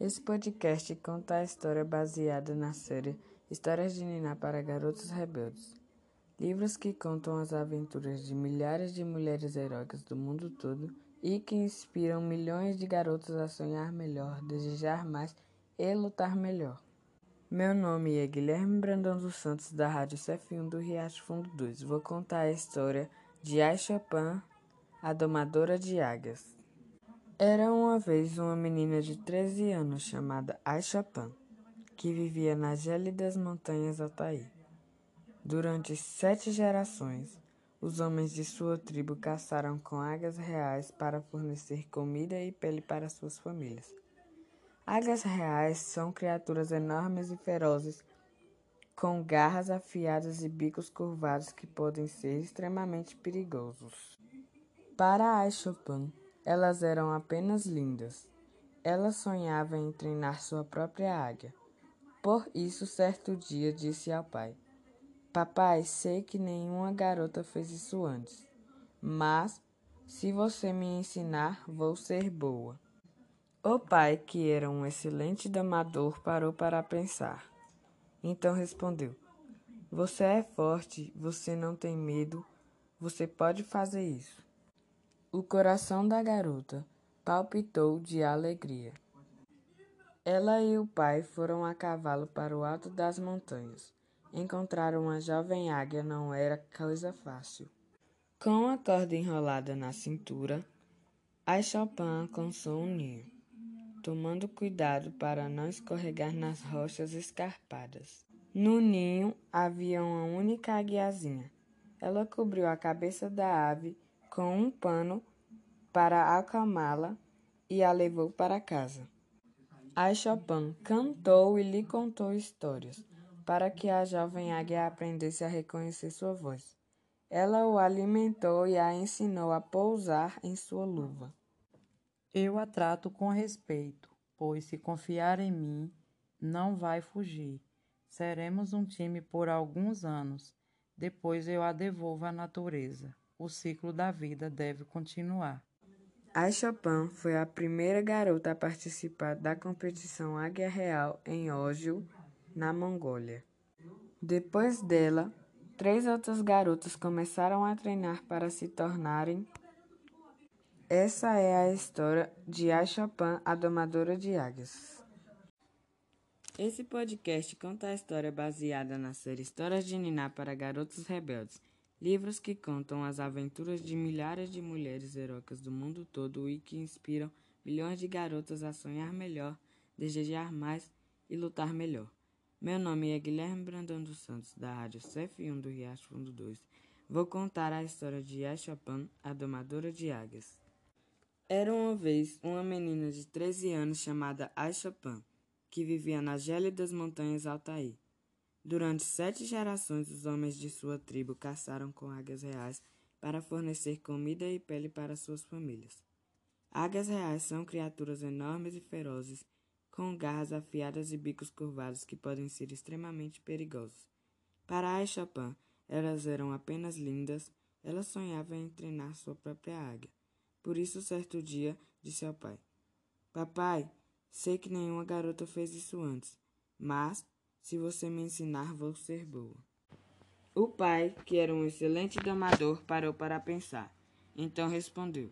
Esse podcast conta a história baseada na série Histórias de Niná para Garotos Rebeldes. Livros que contam as aventuras de milhares de mulheres heróicas do mundo todo e que inspiram milhões de garotos a sonhar melhor, desejar mais e lutar melhor. Meu nome é Guilherme Brandão dos Santos, da Rádio CF1 do Riacho Fundo 2. Vou contar a história de Ai Chopin, a domadora de águias. Era uma vez uma menina de 13 anos chamada Ai Chopin, que vivia nas gélidas montanhas Altair. Durante sete gerações, os homens de sua tribo caçaram com águias reais para fornecer comida e pele para suas famílias. Águias reais são criaturas enormes e ferozes, com garras afiadas e bicos curvados que podem ser extremamente perigosos. Para Ai Chopin, elas eram apenas lindas. Ela sonhava em treinar sua própria águia. Por isso, certo dia disse ao pai: Papai, sei que nenhuma garota fez isso antes, mas se você me ensinar, vou ser boa. O pai, que era um excelente domador, parou para pensar. Então respondeu: Você é forte, você não tem medo, você pode fazer isso. O coração da garota palpitou de alegria. Ela e o pai foram a cavalo para o alto das montanhas. Encontrar uma jovem águia não era coisa fácil. Com a corda enrolada na cintura, a Chopin alcançou um ninho, tomando cuidado para não escorregar nas rochas escarpadas. No ninho havia uma única aguiazinha. Ela cobriu a cabeça da ave com um pano para acalmá-la e a levou para casa. A Chopin cantou e lhe contou histórias, para que a jovem águia aprendesse a reconhecer sua voz. Ela o alimentou e a ensinou a pousar em sua luva. Eu a trato com respeito, pois se confiar em mim, não vai fugir. Seremos um time por alguns anos. Depois eu a devolvo à natureza o ciclo da vida deve continuar. A Chopin foi a primeira garota a participar da competição Águia Real em Ógio, na Mongólia. Depois dela, três outras garotas começaram a treinar para se tornarem. Essa é a história de A Chopin, a domadora de águias. Esse podcast conta a história baseada na série Histórias de Niná para Garotos Rebeldes Livros que contam as aventuras de milhares de mulheres heróicas do mundo todo e que inspiram milhões de garotas a sonhar melhor, desejar mais e lutar melhor. Meu nome é Guilherme Brandão dos Santos, da Rádio CF1 do Riacho Fundo 2. Vou contar a história de Yashapan, a domadora de águias. Era uma vez uma menina de 13 anos chamada Aishapan, que vivia nas gélidas montanhas Altair. Durante sete gerações, os homens de sua tribo caçaram com águias reais para fornecer comida e pele para suas famílias. Águias reais são criaturas enormes e ferozes, com garras afiadas e bicos curvados que podem ser extremamente perigosos. Para a Chopin, elas eram apenas lindas, ela sonhava em treinar sua própria águia. Por isso, certo dia, disse ao pai: Papai, sei que nenhuma garota fez isso antes, mas se você me ensinar, vou ser boa. O pai, que era um excelente domador, parou para pensar. Então respondeu: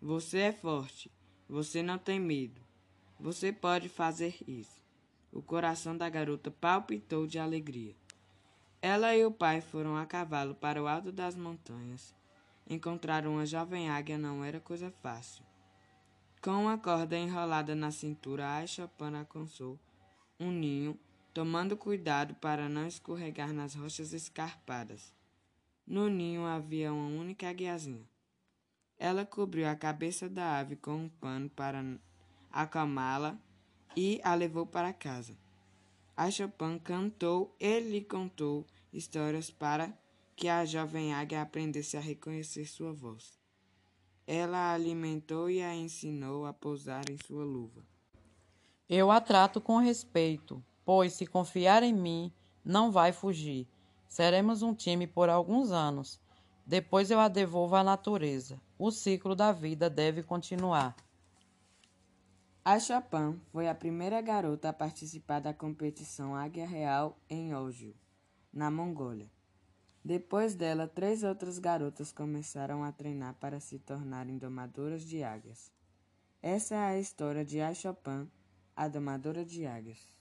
Você é forte, você não tem medo. Você pode fazer isso. O coração da garota palpitou de alegria. Ela e o pai foram a cavalo para o alto das montanhas. Encontrar uma jovem águia não era coisa fácil. Com a corda enrolada na cintura, a Chopin alcançou um ninho tomando cuidado para não escorregar nas rochas escarpadas. No ninho havia uma única aguiazinha. Ela cobriu a cabeça da ave com um pano para acalmá-la e a levou para casa. A Chopin cantou e lhe contou histórias para que a jovem águia aprendesse a reconhecer sua voz. Ela a alimentou e a ensinou a pousar em sua luva. Eu a trato com respeito, pois se confiar em mim, não vai fugir. Seremos um time por alguns anos. Depois eu a devolvo à natureza. O ciclo da vida deve continuar. A Chopin foi a primeira garota a participar da competição Águia Real em Ógio, na Mongólia. Depois dela, três outras garotas começaram a treinar para se tornarem domadoras de águias. Essa é a história de A Chopin, a domadora de águias.